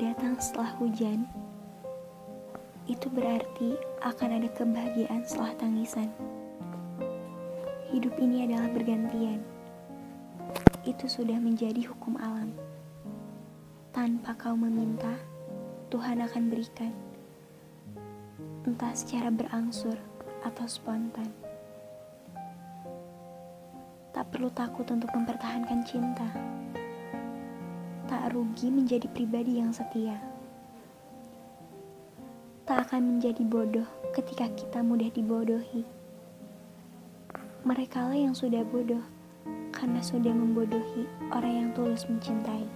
datang setelah hujan, itu berarti akan ada kebahagiaan setelah tangisan. Hidup ini adalah bergantian. Itu sudah menjadi hukum alam. Tanpa kau meminta, Tuhan akan berikan. Entah secara berangsur atau spontan. Tak perlu takut untuk mempertahankan cinta tak rugi menjadi pribadi yang setia. Tak akan menjadi bodoh ketika kita mudah dibodohi. Mereka lah yang sudah bodoh karena sudah membodohi orang yang tulus mencintai.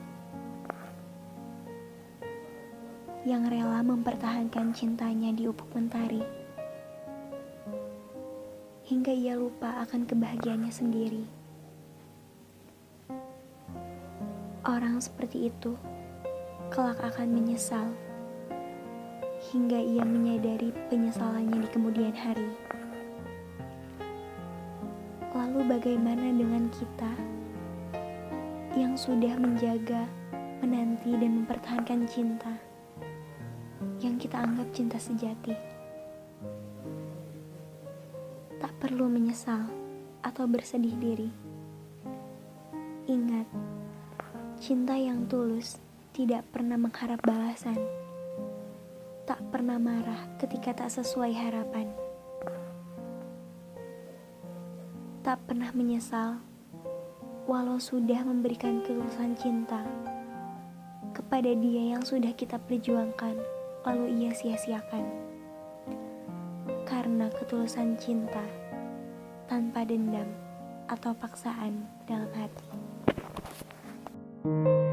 Yang rela mempertahankan cintanya di upuk mentari. Hingga ia lupa akan kebahagiaannya sendiri. Orang seperti itu kelak akan menyesal hingga ia menyadari penyesalannya di kemudian hari. Lalu bagaimana dengan kita yang sudah menjaga, menanti dan mempertahankan cinta yang kita anggap cinta sejati? Tak perlu menyesal atau bersedih diri. Ingat, Cinta yang tulus tidak pernah mengharap balasan, tak pernah marah ketika tak sesuai harapan, tak pernah menyesal walau sudah memberikan ketulusan cinta kepada dia yang sudah kita perjuangkan, lalu ia sia-siakan. Karena ketulusan cinta tanpa dendam atau paksaan dalam hati. thank you